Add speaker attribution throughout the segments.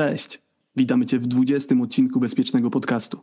Speaker 1: Cześć! Witamy Cię w 20 odcinku Bezpiecznego Podcastu.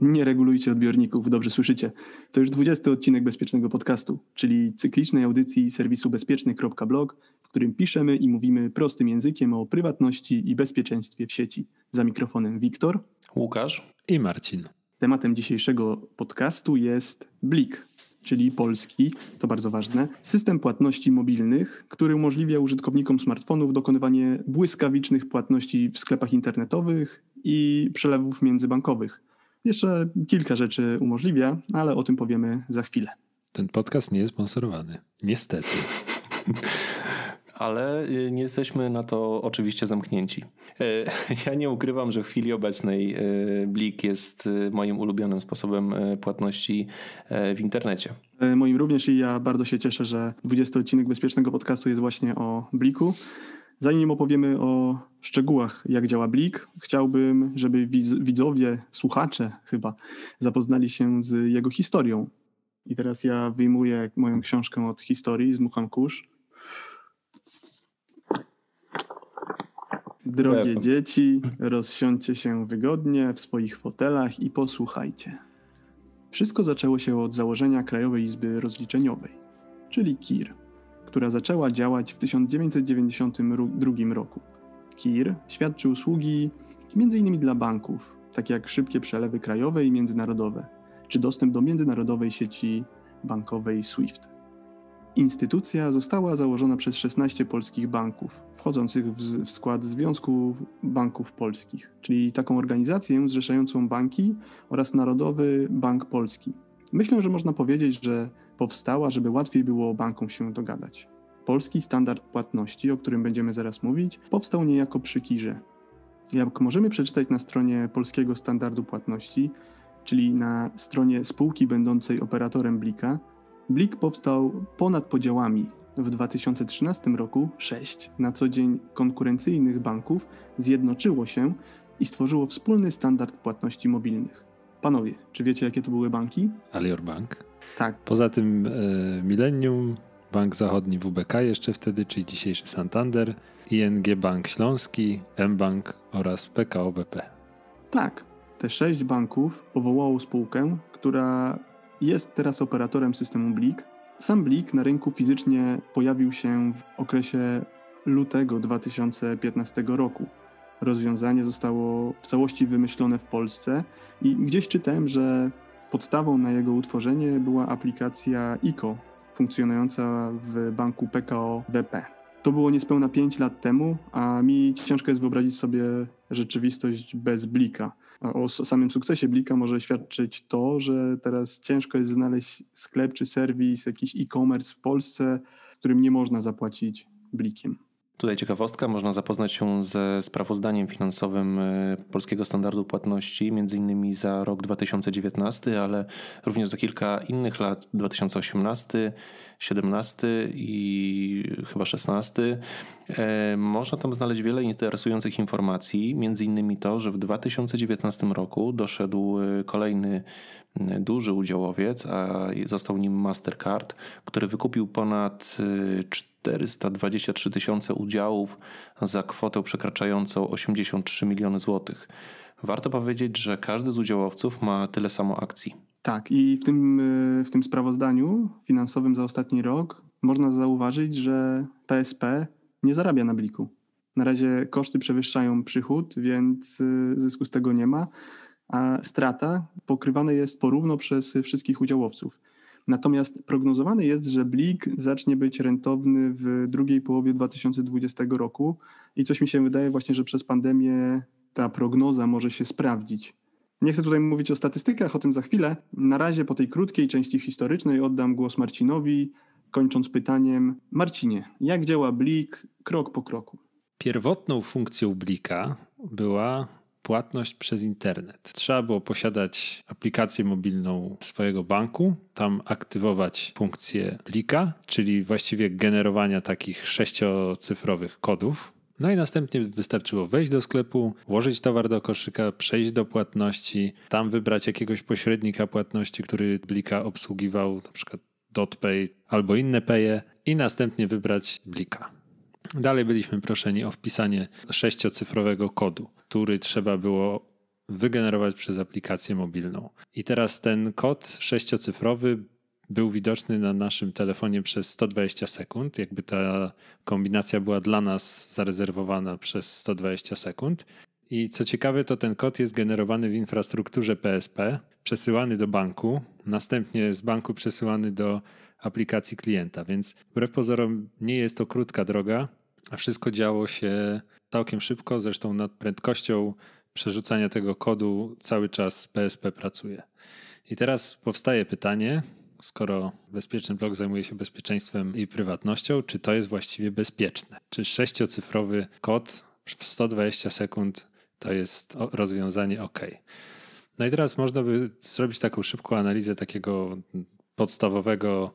Speaker 1: Nie regulujcie odbiorników, dobrze słyszycie. To już 20 odcinek Bezpiecznego Podcastu, czyli cyklicznej audycji serwisu bezpieczny.blog, w którym piszemy i mówimy prostym językiem o prywatności i bezpieczeństwie w sieci. Za mikrofonem Wiktor,
Speaker 2: Łukasz
Speaker 3: i Marcin.
Speaker 1: Tematem dzisiejszego podcastu jest Blik, czyli polski, to bardzo ważne, system płatności mobilnych, który umożliwia użytkownikom smartfonów dokonywanie błyskawicznych płatności w sklepach internetowych i przelewów międzybankowych. Jeszcze kilka rzeczy umożliwia, ale o tym powiemy za chwilę.
Speaker 3: Ten podcast nie jest sponsorowany. Niestety.
Speaker 2: ale y, nie jesteśmy na to oczywiście zamknięci. E, ja nie ukrywam, że w chwili obecnej e, Blik jest e, moim ulubionym sposobem płatności w internecie.
Speaker 1: Moim również i ja bardzo się cieszę, że 20 odcinek bezpiecznego podcastu jest właśnie o Bliku. Zanim opowiemy o szczegółach, jak działa Blik, chciałbym, żeby widzowie, słuchacze chyba zapoznali się z jego historią. I teraz ja wyjmuję moją książkę od historii, zmucham kurz Drogie dzieci, rozsiądźcie się wygodnie w swoich fotelach i posłuchajcie. Wszystko zaczęło się od założenia Krajowej Izby Rozliczeniowej, czyli KIR, która zaczęła działać w 1992 roku. KIR świadczy usługi m.in. dla banków, takie jak szybkie przelewy krajowe i międzynarodowe, czy dostęp do międzynarodowej sieci bankowej SWIFT. Instytucja została założona przez 16 polskich banków, wchodzących w, skład Związku Banków Polskich, czyli taką organizację zrzeszającą banki oraz Narodowy Bank Polski. Myślę, że można powiedzieć, że powstała, żeby łatwiej było bankom się dogadać. Polski standard płatności, o którym będziemy zaraz mówić, powstał niejako przy Kirze. Jak możemy przeczytać na stronie Polskiego Standardu Płatności, czyli na stronie spółki będącej operatorem Blika, Blik powstał ponad podziałami. W 2013 roku sześć na co dzień konkurencyjnych banków zjednoczyło się i stworzyło wspólny standard płatności mobilnych. Panowie, czy wiecie, jakie to były banki?
Speaker 3: Alior Bank.
Speaker 1: Tak.
Speaker 3: Poza tym e, Millennium, Bank Zachodni WBK jeszcze wtedy, czyli dzisiejszy Santander, ING Bank Śląski, mBank oraz PKO BP.
Speaker 1: Tak. Te sześć banków powołało spółkę, która jest teraz operatorem systemu Blik. Sam Blik na rynku fizycznie pojawił się w okresie lutego 2015 roku. Rozwiązanie zostało w całości wymyślone w Polsce i gdzieś czytałem, że podstawą na jego utworzenie była aplikacja ICO, funkcjonująca w banku PKO BP. To było niespełna 5 lat temu, a mi ciężko jest wyobrazić sobie rzeczywistość bez Blika. O samym sukcesie Blika może świadczyć to, że teraz ciężko jest znaleźć sklep czy serwis, jakiś e-commerce w Polsce, którym nie można zapłacić Blikiem.
Speaker 2: Tutaj ciekawostka, można zapoznać się ze sprawozdaniem finansowym e, Polskiego Standardu Płatności, między innymi za rok 2019, ale również za kilka innych lat, 2018, 17 i chyba 16. E, można tam znaleźć wiele interesujących informacji, między innymi to, że w 2019 roku doszedł e, kolejny duży udziałowiec, a został nim Mastercard, który wykupił ponad 423 tysiące udziałów za kwotę przekraczającą 83 miliony złotych. Warto powiedzieć, że każdy z udziałowców ma tyle samo akcji.
Speaker 1: Tak, i w tym, e, w tym sprawozdaniu finansowym za ostatni rok można zauważyć, że PSP nie zarabia na bliku. Na razie koszty przewyższają przychód, więc e, zysku z tego nie ma, a strata pokrywana jest porówno przez wszystkich udziałowców. Natomiast prognozowane jest, że Blik zacznie być rentowny w drugiej połowie 2020 roku i coś mi się wydaje właśnie, że przez pandemię ta prognoza może się sprawdzić. Nie chcę tutaj mówić o statystykach, o tym za chwilę. Na razie po tej krótkiej części historycznej oddam głos Marcinowi, kończąc pytaniem: Marcinie, jak działa Blik krok po kroku?
Speaker 3: Pierwotną funkcją Blika była płatność przez internet. Trzeba było posiadać aplikację mobilną swojego banku, tam aktywować funkcję Blika, czyli właściwie generowania takich sześciocyfrowych kodów, no i następnie wystarczyło wejść do sklepu, włożyć towar do koszyka, przejść do płatności, tam wybrać jakiegoś pośrednika płatności, który Blika obsługiwał, na przykład DotPay albo inne paye i następnie wybrać Blika. Dalej byliśmy proszeni o wpisanie sześciocyfrowego kodu, który trzeba było wygenerować przez aplikację mobilną. I teraz ten kod sześciocyfrowy był widoczny na naszym telefonie przez 120 sekund. Jakby ta kombinacja była dla nas zarezerwowana przez 120 sekund. I co ciekawe, to ten kod jest generowany w infrastrukturze PSP, przesyłany do banku, następnie z banku przesyłany do aplikacji klienta. Więc wbrew pozorom nie jest to krótka droga, a wszystko działo się całkiem szybko. Zresztą nad prędkością przerzucania tego kodu cały czas PSP pracuje. I teraz powstaje pytanie, skoro bezpieczny blok zajmuje się bezpieczeństwem i prywatnością, czy to jest właściwie bezpieczne? Czy sześciocyfrowy kod w 120 sekund to jest rozwiązanie OK? No i teraz można by zrobić taką szybką analizę takiego podstawowego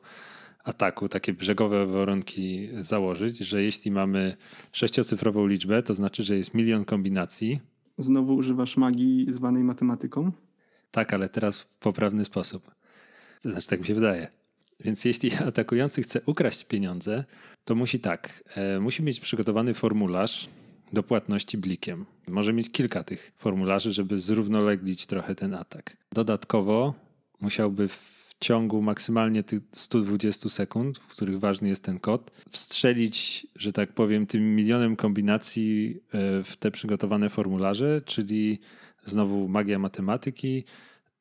Speaker 3: ataku, takie brzegowe warunki założyć, że jeśli mamy sześciocyfrową liczbę, to znaczy, że jest milion kombinacji.
Speaker 1: Znowu używasz magii zwanej matematyką?
Speaker 3: Tak, ale teraz w poprawny sposób. Znaczy, tak mi się wydaje. Więc jeśli atakujący chce ukraść pieniądze, to musi tak. E, musi mieć przygotowany formularz do płatności blikiem. Może mieć kilka tych formularzy, żeby zrównoleglić trochę ten atak. Dodatkowo musiałby w ciągu maksymalnie tych 120 sekund, w których ważny jest ten kod, wstrzelić, że tak powiem, tym milionem kombinacji e, w te przygotowane formularze, czyli znowu magia matematyki,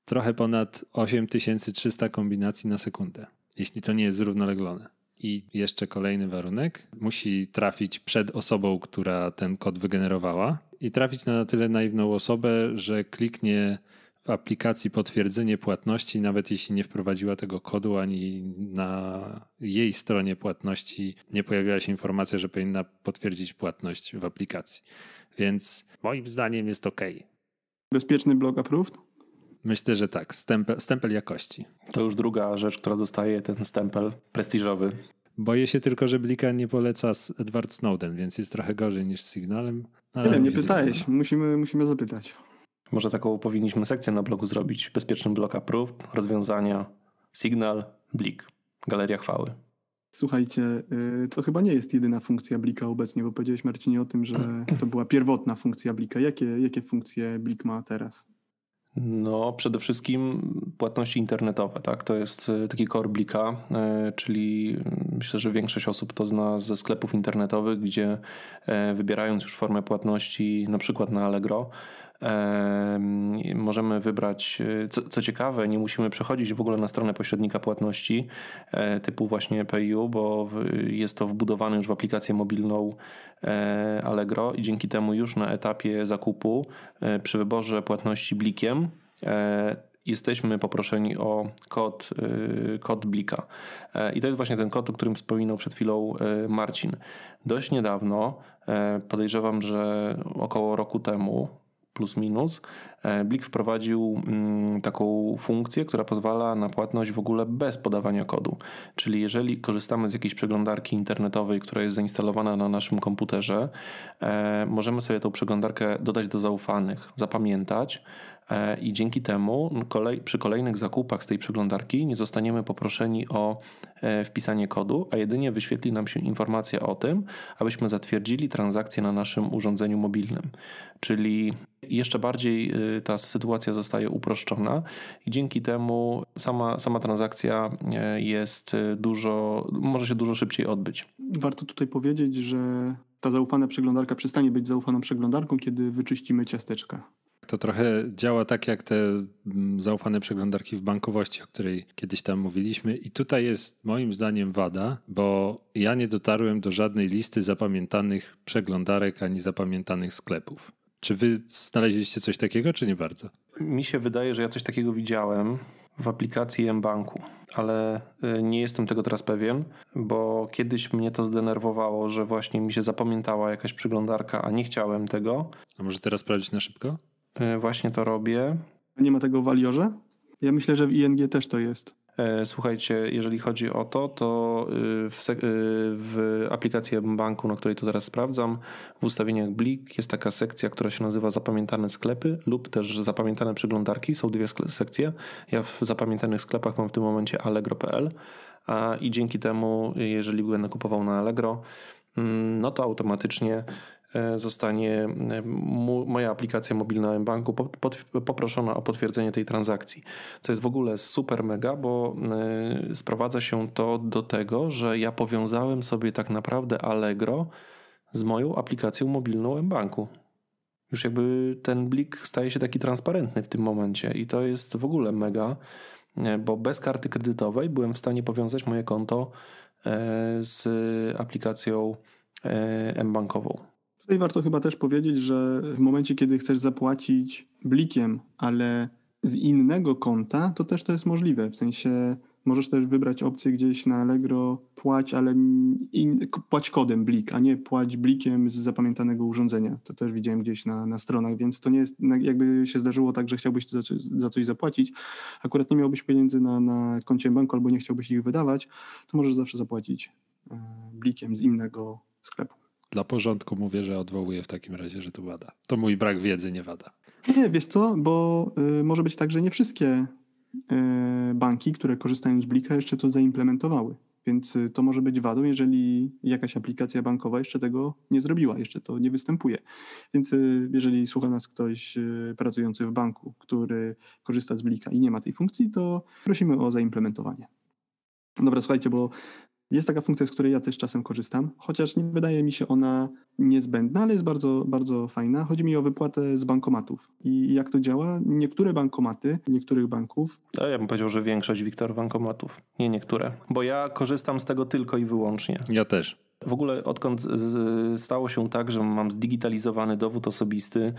Speaker 3: trochę ponad 8300 kombinacji na sekundę, jeśli to nie jest zrównoleglone. I jeszcze kolejny warunek. Musi trafić przed osobą, która ten kod wygenerowała i trafić na tyle naiwną osobę, że kliknie w aplikacji potwierdzenie płatności, nawet jeśli nie wprowadziła tego kodu, ani na jej stronie płatności nie pojawiła się informacja, że powinna potwierdzić płatność w aplikacji. Więc moim zdaniem jest ok.
Speaker 1: Bezpieczny blog approved?
Speaker 3: Myślę, że tak. Stempel, stempel jakości.
Speaker 2: To już druga rzecz, która dostaje ten stempel prestiżowy.
Speaker 3: Boję się tylko, że Blika nie poleca Edward Snowden, więc jest trochę gorzej niż z Signalem.
Speaker 1: Nie wiem, nie pytałeś. Musimy, musimy zapytać.
Speaker 2: Może taką powinniśmy sekcję na blogu zrobić. Bezpieczny blok approved, rozwiązania, Signal, Blik, Galeria Chwały.
Speaker 1: Słuchajcie, y, to chyba nie jest jedyna funkcja Blika obecnie, bo powiedziałeś Marcinie o tym, że to była pierwotna funkcja Blika. Jakie, jakie funkcje Blik ma teraz?
Speaker 2: No, przede wszystkim płatności internetowe, tak? To jest e, taki core Blika, e, czyli myślę, że większość osób to zna ze sklepów internetowych, gdzie e, wybierając już formę płatności, na przykład na Allegro, Możemy wybrać, e, co, co, ciekawe, nie musimy przechodzić w ogóle na stronę pośrednika płatności e, typu właśnie PayU, bo jest to wbudowane już w aplikację mobilną e, Allegro i dzięki temu już na etapie zakupu przy wyborze płatności blikiem jesteśmy poproszeni o kod, kod Blika. I to jest właśnie ten kod, o którym wspominał przed chwilą Marcin. Dość niedawno, podejrzewam, że około roku temu, plus minus, e, Blik wprowadził mm, taką funkcję, która pozwala na płatność w ogóle bez podawania kodu. Czyli jeżeli korzystamy z jakiejś przeglądarki internetowej, która jest zainstalowana na naszym komputerze, e, możemy sobie tą przeglądarkę dodać do zaufanych, zapamiętać e, i dzięki temu przy kolejnych zakupach z tej przeglądarki nie zostaniemy poproszeni o wpisanie kodu, a jedynie wyświetli nam się informacja o tym, abyśmy zatwierdzili transakcję na naszym urządzeniu mobilnym. Czyli jeszcze bardziej y, ta sytuacja zostaje uproszczona i dzięki temu sama, sama transakcja y, jest y, dużo, może się dużo szybciej odbyć.
Speaker 1: Warto tutaj powiedzieć, że ta zaufana przeglądarka przestanie być zaufaną przeglądarką, kiedy wyczyścimy ciasteczka.
Speaker 3: To trochę działa tak jak te mm, zaufane przeglądarki w bankowości, o której kiedyś tam mówiliśmy. I tutaj jest moim zdaniem wada, bo ja nie dotarłem do żadnej listy zapamiętanych przeglądarek ani zapamiętanych sklepów. Czy wy znaleźliście coś takiego, czy nie bardzo?
Speaker 2: Mi się wydaje, że ja coś takiego widziałem w aplikacji mBanku, ale y, nie jestem tego teraz pewien, bo kiedyś mnie to zdenerwowało, że właśnie mi się zapamiętała jakaś przeglądarka, a nie chciałem tego.
Speaker 3: A może teraz sprawdzić na szybko?
Speaker 2: Y, właśnie to robię.
Speaker 1: Nie ma tego w Aliorze? Ja myślę, że w ING też to jest.
Speaker 2: E, słuchajcie, jeżeli chodzi o to, to y, w, y, w aplikacji banku, na której to teraz sprawdzam, w ustawieniach Blik jest taka sekcja, która się nazywa Zapamiętane sklepy lub też Zapamiętane przeglądarki. Są dwie sekcje. Ja w zapamiętanych sklepach mam w tym momencie allegro.pl a i dzięki temu, jeżeli będę kupował na Allegro, mm, no to automatycznie zostanie moja aplikacja mobilna mBanku poproszona o potwierdzenie tej transakcji. Co jest w ogóle super mega, bo sprowadza się to do tego, że ja powiązałem sobie tak naprawdę Allegro z moją aplikacją mobilną mBanku. Już jakby ten blik staje się taki transparentny w tym momencie i to jest w ogóle mega, bo bez karty kredytowej byłem w stanie powiązać moje konto e, z aplikacją e, mBankową.
Speaker 1: Tutaj warto chyba też powiedzieć, że w momencie, kiedy chcesz zapłacić blikiem, ale z innego konta, to też to jest możliwe. W sensie Możesz też wybrać opcję gdzieś na Allegro płać, ale in, płać kodem blik, a nie płać blikiem z zapamiętanego urządzenia. To też widziałem gdzieś na, na stronach, więc to nie jest, jakby się zdarzyło tak, że chciałbyś za, za coś zapłacić, akurat nie miałbyś pieniędzy na, na koncie banku albo nie chciałbyś ich wydawać, to możesz zawsze zapłacić e, blikiem z innego sklepu.
Speaker 3: Dla porządku mówię, że odwołuję w takim razie, że to wada. To mój brak wiedzy, nie wada.
Speaker 1: Nie, wiesz co, bo y, może być tak, że nie wszystkie E, banki, które korzystają z Blika, jeszcze to zaimplementowały. Więc y, to może być wadą, jeżeli jakaś aplikacja bankowa jeszcze tego nie zrobiła, jeszcze to nie występuje. Więc y, jeżeli słucha nas ktoś y, pracujący w banku, który korzysta z Blika i nie ma tej funkcji, to prosimy o zaimplementowanie. Dobra, słuchajcie, bo jest taka funkcja, z której ja też czasem korzystam, chociaż nie wydaje mi się ona niezbędna, ale jest bardzo, bardzo fajna. Chodzi mi o wypłatę z bankomatów. I jak to działa? Niektóre bankomaty, niektórych banków.
Speaker 2: A ja bym powiedział, że większość, Wiktor, bankomatów. Nie niektóre. Bo ja korzystam z tego tylko i wyłącznie.
Speaker 3: Ja też.
Speaker 2: W ogóle odkąd stało się tak, że mam zdigitalizowany dowód osobisty,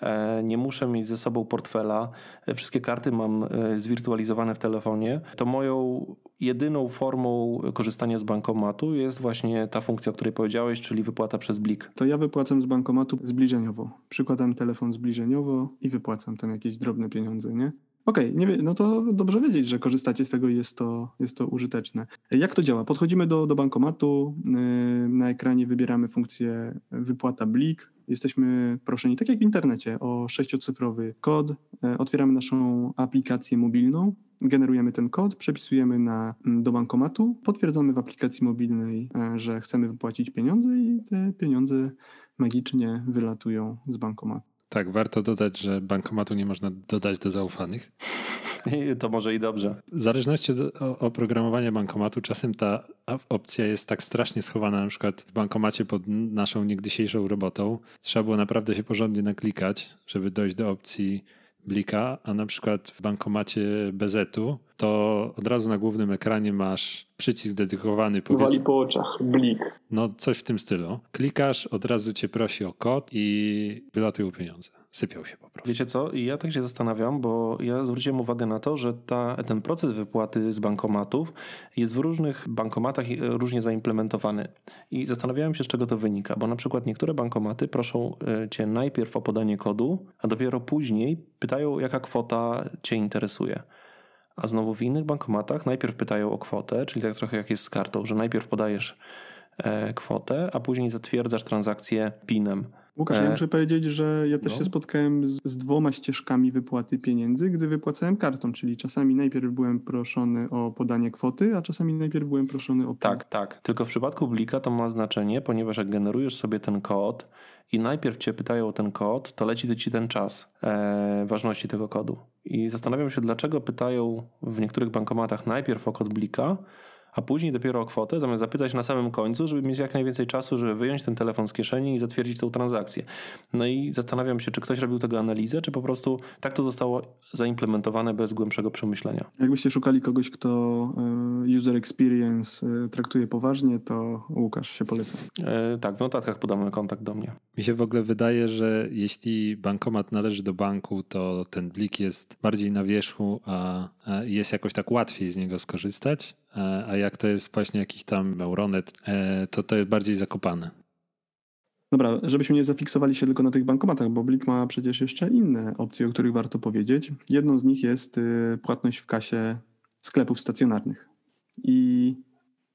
Speaker 2: e, nie muszę mieć ze sobą portfela, e, wszystkie karty mam e, zwirtualizowane w telefonie, to moją jedyną formą korzystania z bankomatu jest właśnie ta funkcja, o której powiedziałeś, czyli wypłata przez blik.
Speaker 1: To ja wypłacam z bankomatu zbliżeniowo. Przykładam telefon zbliżeniowo i wypłacam tam jakieś drobne pieniądze, nie? Okej, okay, no to dobrze wiedzieć, że korzystacie z tego i jest to, jest to użyteczne. Jak to działa? Podchodzimy do, do bankomatu, yy, na ekranie wybieramy funkcję wypłata blik, jesteśmy proszeni, tak jak w internecie, o sześciocyfrowy kod, yy, otwieramy naszą aplikację mobilną, generujemy ten kod, przepisujemy na, mm, do bankomatu, potwierdzamy w aplikacji mobilnej, yy, że chcemy wypłacić pieniądze i te pieniądze magicznie wylatują z bankomatu.
Speaker 3: Tak, warto dodać, że bankomatu nie można dodać do zaufanych.
Speaker 2: To może i dobrze.
Speaker 3: W zależności od oprogramowania bankomatu, czasem ta opcja jest tak strasznie schowana, na przykład w bankomacie pod naszą niegdysiejszą robotą. Trzeba było naprawdę się porządnie naklikać, żeby dojść do opcji blika, a na przykład w bankomacie BZ-u to od razu na głównym ekranie masz przycisk dedykowany.
Speaker 1: Wali po oczach, blik.
Speaker 3: No coś w tym stylu. Klikasz, od razu cię prosi o kod i wylatują pieniądze. Sypiał się po prostu.
Speaker 2: Wiecie co? I ja tak się zastanawiam, bo ja zwróciłem uwagę na to, że ta, ten proces wypłaty z bankomatów jest w różnych bankomatach różnie zaimplementowany. I zastanawiałem się, z czego to wynika, bo na przykład niektóre bankomaty proszą e, cię najpierw o podanie kodu, a dopiero później pytają, jaka kwota cię interesuje. A znowu w innych bankomatach najpierw pytają o kwotę, czyli tak trochę jak jest z kartą, że najpierw podajesz kwotę, a później zatwierdzasz transakcję PIN-em.
Speaker 1: Łukasz, ja e, muszę powiedzieć, że ja też no. się spotkałem z, z, dwoma ścieżkami wypłaty pieniędzy, gdy wypłacałem kartą, czyli czasami najpierw byłem proszony o podanie kwoty, a czasami najpierw byłem proszony o PIN.
Speaker 2: Tak, tak. Tylko w przypadku Blika to ma znaczenie, ponieważ jak generujesz sobie ten kod i najpierw cię pytają o ten kod, to leci ci ten czas e, ważności tego kodu. I zastanawiam się, dlaczego pytają w niektórych bankomatach najpierw o kod Blika, a później dopiero o kwotę, zamiast zapytać na samym końcu, żeby mieć jak najwięcej czasu, żeby wyjąć ten telefon z kieszeni i zatwierdzić tą transakcję. No i zastanawiam się, czy ktoś robił tego analizę, czy po prostu tak to zostało zaimplementowane bez głębszego przemyślenia.
Speaker 1: Jakbyście szukali kogoś, kto e, user experience e, traktuje poważnie, to Łukasz się poleca.
Speaker 2: E, tak, w notatkach podamy kontakt do mnie.
Speaker 3: Mi się w ogóle wydaje, że jeśli bankomat należy do banku, to ten blik jest bardziej na wierzchu, a jest jakoś tak łatwiej z niego skorzystać. E, a jak to jest właśnie jakiś tam Euronet, e, to to jest bardziej zakopane.
Speaker 1: Dobra, żebyśmy nie zafiksowali się tylko na tych bankomatach, bo Blik ma przecież jeszcze inne opcje, o których warto powiedzieć. Jedną z nich jest y, płatność w kasie sklepów stacjonarnych. I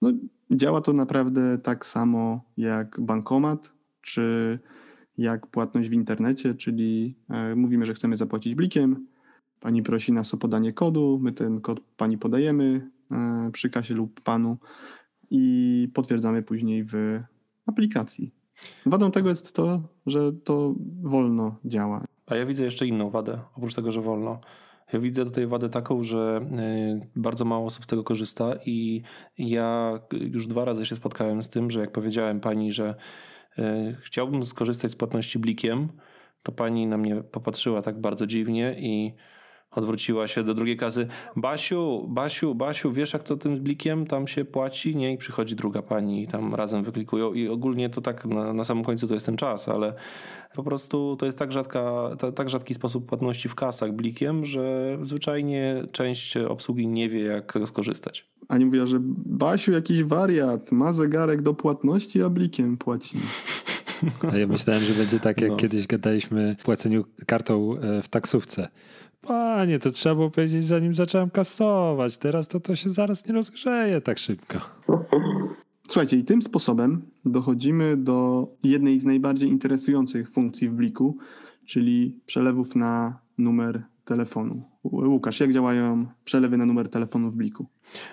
Speaker 1: no, działa to naprawdę tak samo jak bankomat, czy jak płatność w internecie, czyli e, mówimy, że chcemy zapłacić blikiem, pani prosi nas o podanie kodu, my ten kod pani podajemy, przy kasie lub panu i potwierdzamy później w aplikacji. Wadą tego jest to, że to wolno działa.
Speaker 2: A ja widzę jeszcze inną wadę, oprócz tego, że wolno. Ja widzę tutaj wadę taką, że y, bardzo mało osób z tego korzysta i ja już dwa razy się spotkałem z tym, że jak powiedziałem pani, że y, chciałbym skorzystać z płatności blikiem, to pani na mnie popatrzyła tak bardzo dziwnie i odwróciła się do drugiej kasy. Basiu, Basiu, Basiu, wiesz jak to tym blikiem tam się płaci? Nie, i przychodzi druga pani i tam razem wyklikują i ogólnie to tak na, na samym końcu to jest ten czas, ale po prostu to jest tak, rzadka, tak rzadki sposób płatności w kasach blikiem, że zwyczajnie część obsługi nie wie jak skorzystać.
Speaker 1: Ani mówiła, że Basiu jakiś wariat, ma zegarek do płatności, a blikiem płaci.
Speaker 3: A ja myślałem, że będzie tak, jak no. kiedyś gadaliśmy o płaceniu kartą e, w taksówce. Panie, to trzeba było powiedzieć, zanim zacząłem kasować. Teraz to to się zaraz nie rozgrzeje tak szybko.
Speaker 1: Słuchajcie, i tym sposobem dochodzimy do jednej z najbardziej interesujących funkcji w bliku, czyli przelewów na numer telefonu. Łukasz, jak działają przelewy na numer telefonu w bliku?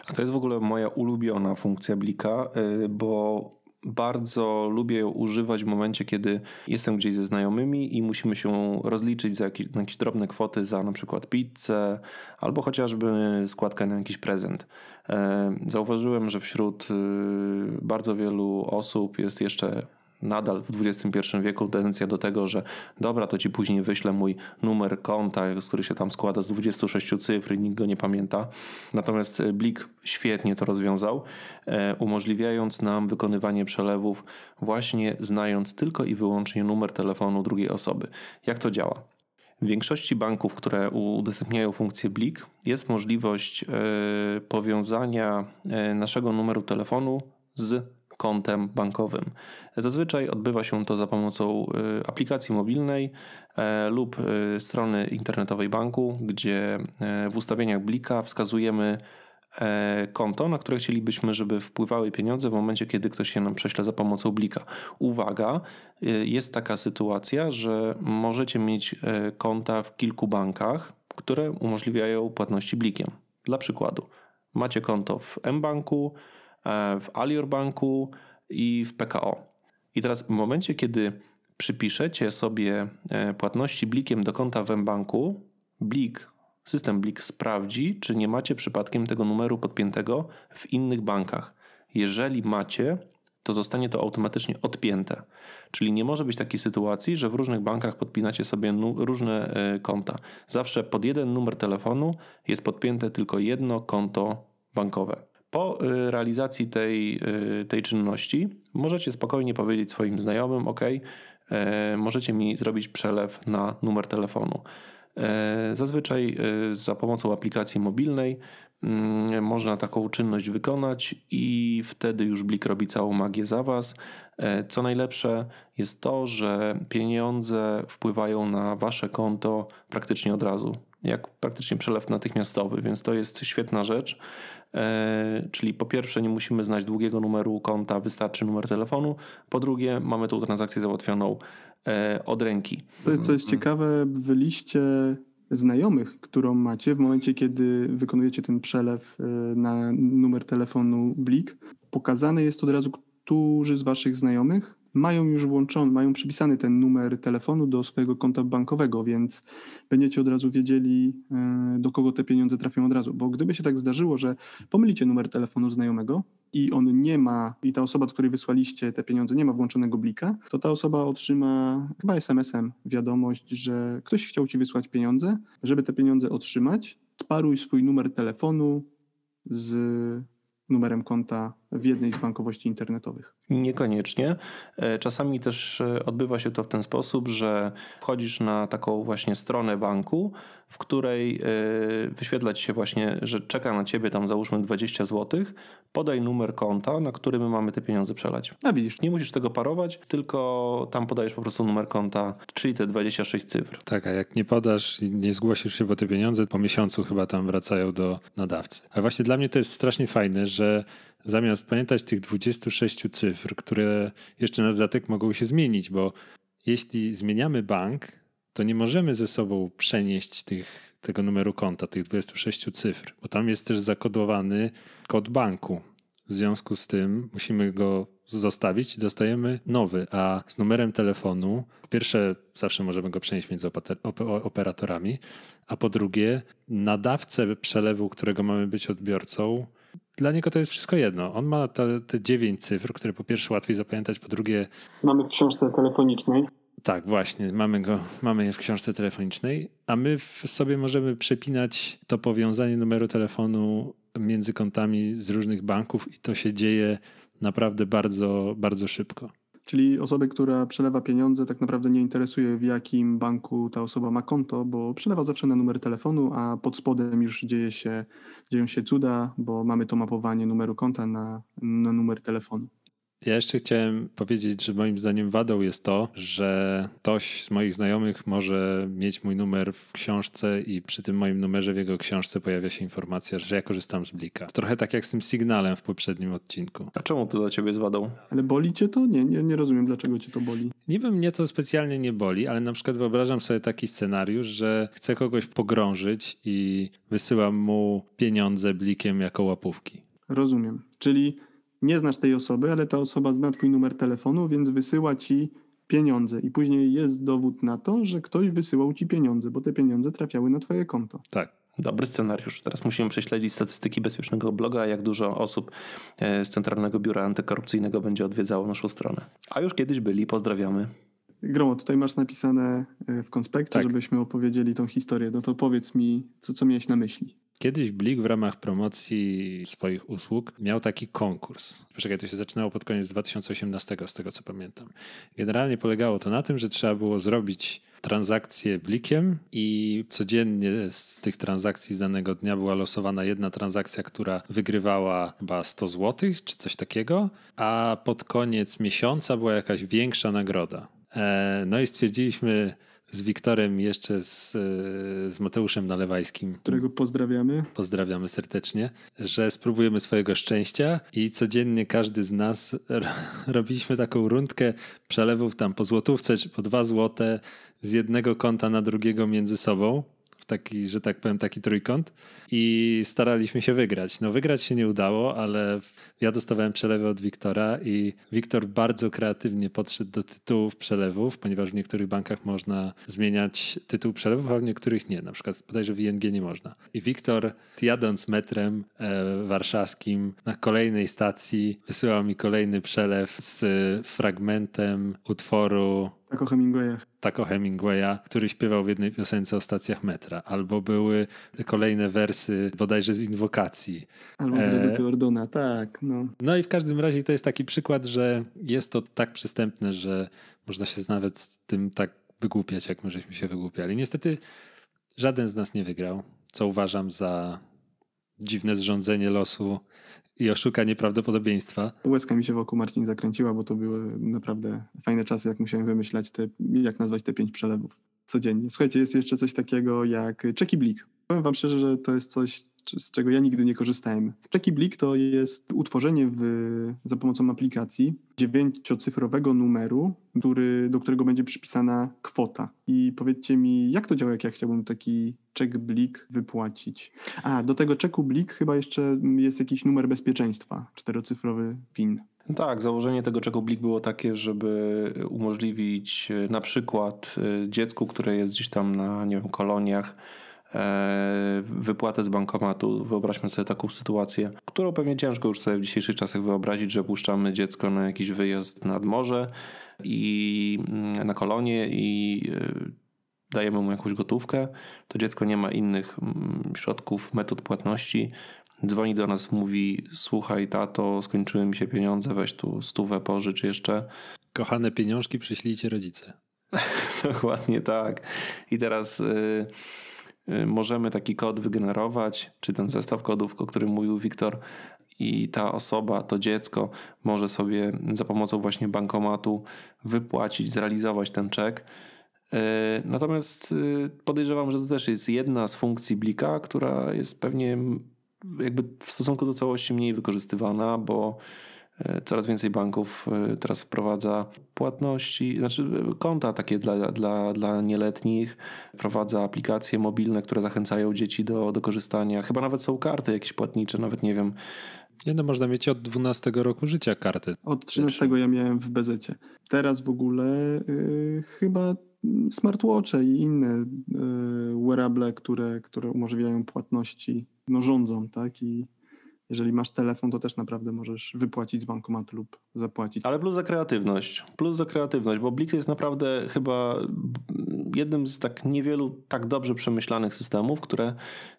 Speaker 2: A to jest w ogóle moja ulubiona funkcja blika, y, bo bardzo lubię ją używać w momencie, kiedy jestem gdzieś ze znajomymi i musimy się rozliczyć za jakieś, na jakieś drobne kwoty za na przykład pizzę albo chociażby składkę na jakiś prezent. E, zauważyłem, że wśród y, bardzo wielu osób jest jeszcze nadal w XXI wieku tendencja do tego, że dobra, to ci później wyślę mój numer konta, który się tam składa z 26 cyfr i nikt go nie pamięta. Natomiast e, Blik świetnie to rozwiązał, e, umożliwiając nam wykonywanie przelewów właśnie znając tylko i wyłącznie numer telefonu drugiej osoby. Jak to działa? W większości banków, które udostępniają funkcję Blik, jest możliwość e, powiązania naszego numeru telefonu z kontem bankowym. Zazwyczaj odbywa się to za pomocą y, aplikacji mobilnej e, lub y, strony internetowej banku, gdzie e, w ustawieniach Blika wskazujemy e, konto, na które chcielibyśmy, żeby wpływały pieniądze w momencie, kiedy ktoś się nam prześle za pomocą Blika. Uwaga, y, jest taka sytuacja, że możecie mieć konta w kilku bankach, które umożliwiają płatności Blikiem. Dla przykładu, macie konto w mBanku, w Alior Banku i w PKO. I teraz w momencie, kiedy przypiszecie sobie e, płatności blikiem do konta w mBanku, Blik, system Blik sprawdzi, czy nie macie przypadkiem tego numeru podpiętego w innych bankach. Jeżeli macie, to zostanie to automatycznie odpięte. Czyli nie może być takiej sytuacji, że w różnych bankach podpinacie sobie różne e, konta. Zawsze pod jeden numer telefonu jest podpięte tylko jedno konto bankowe. Po y, realizacji tej, y, tej czynności możecie spokojnie powiedzieć swoim znajomym: OK, e, możecie mi zrobić przelew na numer telefonu. E, zazwyczaj y, za pomocą aplikacji mobilnej mm, można taką czynność wykonać i wtedy już Blik robi całą magię za Was. E, co najlepsze jest to, że pieniądze wpływają na Wasze konto praktycznie od razu, jak praktycznie przelew natychmiastowy, więc to jest świetna rzecz. E, czyli po pierwsze nie musimy znać długiego numeru konta, wystarczy numer telefonu. Po drugie mamy tą transakcję załatwioną e, od ręki.
Speaker 1: To jest, to jest ciekawe, w liście znajomych, którą macie w momencie, kiedy wykonujecie ten przelew e, na numer telefonu Blik, pokazane jest od razu, którzy z waszych znajomych mają już włączony, mają przypisany ten numer telefonu do swojego konta bankowego, więc będziecie od razu wiedzieli, e, do kogo te pieniądze trafią od razu. Bo gdyby się tak zdarzyło, że pomylicie numer telefonu znajomego i on nie ma, i ta osoba, do której wysłaliście te pieniądze, nie ma włączonego blika, to ta osoba otrzyma chyba SMS-em wiadomość, że ktoś chciał ci wysłać pieniądze. Żeby te pieniądze otrzymać, sparuj swój numer telefonu z numerem konta w jednej z bankowości internetowych.
Speaker 2: Niekoniecznie. E, czasami też e, odbywa się to w ten sposób, że wchodzisz na taką właśnie stronę banku, w której e, wyświetla ci się właśnie, że czeka na ciebie tam załóżmy 20 zł, podaj numer konta, na który my mamy te pieniądze przelać.
Speaker 1: A widzisz.
Speaker 2: Nie musisz tego parować, tylko tam podajesz po prostu numer konta, czyli te 26 cyfr.
Speaker 3: Tak, a jak nie podasz i nie zgłosisz się po te pieniądze, po miesiącu chyba tam wracają do nadawcy. Ale właśnie dla mnie to jest strasznie fajne, że zamiast pamiętać tych 26 cyfr, które jeszcze na dodatek mogą się zmienić, bo jeśli zmieniamy bank, to nie możemy ze sobą przenieść tych, tego numeru konta, tych 26 cyfr, bo tam jest też zakodowany kod banku. W związku z tym musimy go zostawić i dostajemy nowy, a z numerem telefonu, pierwsze, zawsze możemy go przenieść między operatorami, a po drugie, nadawcę przelewu, którego mamy być odbiorcą, dla niego to jest wszystko jedno. On ma te, te dziewięć cyfr, które po pierwsze łatwiej zapamiętać, po drugie.
Speaker 1: Mamy w książce telefonicznej.
Speaker 3: Tak, właśnie, mamy go, mamy je w książce telefonicznej, a my sobie możemy przepinać to powiązanie numeru telefonu między kontami z różnych banków i to się dzieje naprawdę bardzo, bardzo szybko.
Speaker 1: Czyli osobę, która przelewa pieniądze, tak naprawdę nie interesuje, w jakim banku ta osoba ma konto, bo przelewa zawsze na numer telefonu, a pod spodem już dzieje się, dzieją się cuda, bo mamy to mapowanie numeru konta na, na numer telefonu.
Speaker 3: Ja jeszcze chciałem powiedzieć, że moim zdaniem wadą jest to, że ktoś z moich znajomych może mieć mój numer w książce i przy tym moim numerze w jego książce pojawia się informacja, że ja korzystam z Blika. Trochę tak jak z tym sygnałem w poprzednim odcinku.
Speaker 2: A czemu to dla ciebie jest wadą?
Speaker 1: Ale boli cię to? Nie, nie, nie rozumiem, dlaczego cię to boli.
Speaker 3: Niby mnie to specjalnie nie boli, ale na przykład wyobrażam sobie taki scenariusz, że chcę kogoś pogrążyć i wysyłam mu pieniądze blikiem jako łapówki.
Speaker 1: Rozumiem. Czyli nie znasz tej osoby, ale ta osoba zna twój numer telefonu, więc wysyła ci pieniądze i później jest dowód na to, że ktoś wysyłał ci pieniądze, bo te pieniądze trafiały na twoje konto.
Speaker 3: Tak.
Speaker 2: Dobry scenariusz. Teraz musimy prześledzić statystyki bezpiecznego bloga, jak dużo osób e, z Centralnego Biura Antykorupcyjnego będzie odwiedzało naszą stronę. A już kiedyś byli, pozdrawiamy.
Speaker 1: Gromo, tutaj masz napisane e, w konspekcie, tak. żebyśmy opowiedzieli tą historię. No to powiedz mi, co, co miałeś na myśli.
Speaker 3: Kiedyś Blik w ramach promocji swoich usług miał taki konkurs. Poczekaj, to się zaczynało pod koniec 2018, z tego co pamiętam. Generalnie polegało to na tym, że trzeba było zrobić transakcję blikiem i codziennie z tych transakcji z danego dnia była losowana jedna transakcja, która wygrywała chyba 100 zł czy coś takiego, a pod koniec miesiąca była jakaś większa nagroda. E, no i stwierdziliśmy, z Wiktorem, jeszcze z, e, z Mateuszem Nalewajskim.
Speaker 1: Którego pozdrawiamy.
Speaker 3: Pozdrawiamy serdecznie, że spróbujemy swojego szczęścia i codziennie każdy z nas robiliśmy taką rundkę przelewów tam po złotówce czy po dwa złote z jednego konta na drugiego między sobą taki, że tak powiem, taki trójkąt i staraliśmy się wygrać. No wygrać się nie udało, ale ja dostawałem przelewy od Wiktora i Wiktor bardzo kreatywnie podszedł do tytułów przelewów, ponieważ w niektórych bankach można zmieniać tytuł przelewów, a w niektórych nie. Na przykład bodajże w ING nie można. I Wiktor jadąc metrem e, warszawskim na kolejnej stacji wysyłał mi kolejny przelew z fragmentem utworu
Speaker 1: tak o Hemingwayach.
Speaker 3: Tak o Hemingwaya, który śpiewał w jednej piosence o stacjach metra. Albo były kolejne wersy bodajże z inwokacji.
Speaker 1: Albo z Reduty e... Ordona, tak. No.
Speaker 3: no i w każdym razie to jest taki przykład, że jest to tak przystępne, że można się nawet z tym tak wygłupiać, jak my żeśmy się wygłupiali. Niestety żaden z nas nie wygrał, co uważam za dziwne zrządzenie losu i oszukanie prawdopodobieństwa.
Speaker 1: Łezka mi się wokół Marcin zakręciła, bo to były naprawdę fajne czasy, jak musiałem wymyślać te, jak nazwać te pięć przelewów codziennie. Słuchajcie, jest jeszcze coś takiego jak Czeki Blik. Powiem wam szczerze, że to jest coś, z czego ja nigdy nie korzystałem. Czeki Blik to jest utworzenie w, za pomocą aplikacji dziewięciocyfrowego numeru, który, do którego będzie przypisana kwota. I powiedzcie mi, jak to działa, jak ja chciałbym taki czek Blik wypłacić? A, do tego czeku Blik chyba jeszcze jest jakiś numer bezpieczeństwa, czterocyfrowy PIN.
Speaker 2: Tak, założenie tego czeku Blik było takie, żeby umożliwić e, na przykład e, dziecku, które jest gdzieś tam na nie wiem, koloniach, wypłatę z bankomatu. Wyobraźmy sobie taką sytuację, którą pewnie ciężko już sobie w dzisiejszych czasach wyobrazić, że puszczamy dziecko na jakiś wyjazd nad morze i mm, na kolonie i e, dajemy mu jakąś gotówkę, to dziecko nie ma innych mm, środków, metod płatności. Dzwoni do nas, mówi: Słuchaj, tato, skończyły mi się pieniądze, weź tu stówę pożycz jeszcze.
Speaker 3: Kochane pieniążki przyślijcie rodzice.
Speaker 2: Dokładnie tak. I teraz. Yy, możemy taki kod wygenerować, czy ten zestaw kodów, o którym mówił Wiktor, i ta osoba, to dziecko może sobie za pomocą właśnie bankomatu wypłacić, zrealizować ten czek. Y, natomiast y, podejrzewam, że to też jest jedna z funkcji Blika, która jest pewnie jakby w stosunku do całości mniej wykorzystywana, bo coraz więcej banków e, teraz wprowadza płatności, znaczy e, konta takie dla, dla, dla nieletnich, wprowadza aplikacje mobilne, które zachęcają dzieci do, do korzystania. Chyba nawet są karty jakieś płatnicze, nawet nie wiem.
Speaker 3: Nie no, można mieć od 12 roku życia kartę.
Speaker 1: Od 13 ja miałem w bezecie. Teraz w ogóle y, chyba smartwatche i inne y, wearable, które, które umożliwiają płatności, no rządzą, tak? I jeżeli masz telefon, to też naprawdę możesz wypłacić z bankomatu lub zapłacić.
Speaker 2: Ale plus za kreatywność. Plus za kreatywność, bo Blik jest naprawdę chyba jednym z tak niewielu tak dobrze przemyślanych systemów, które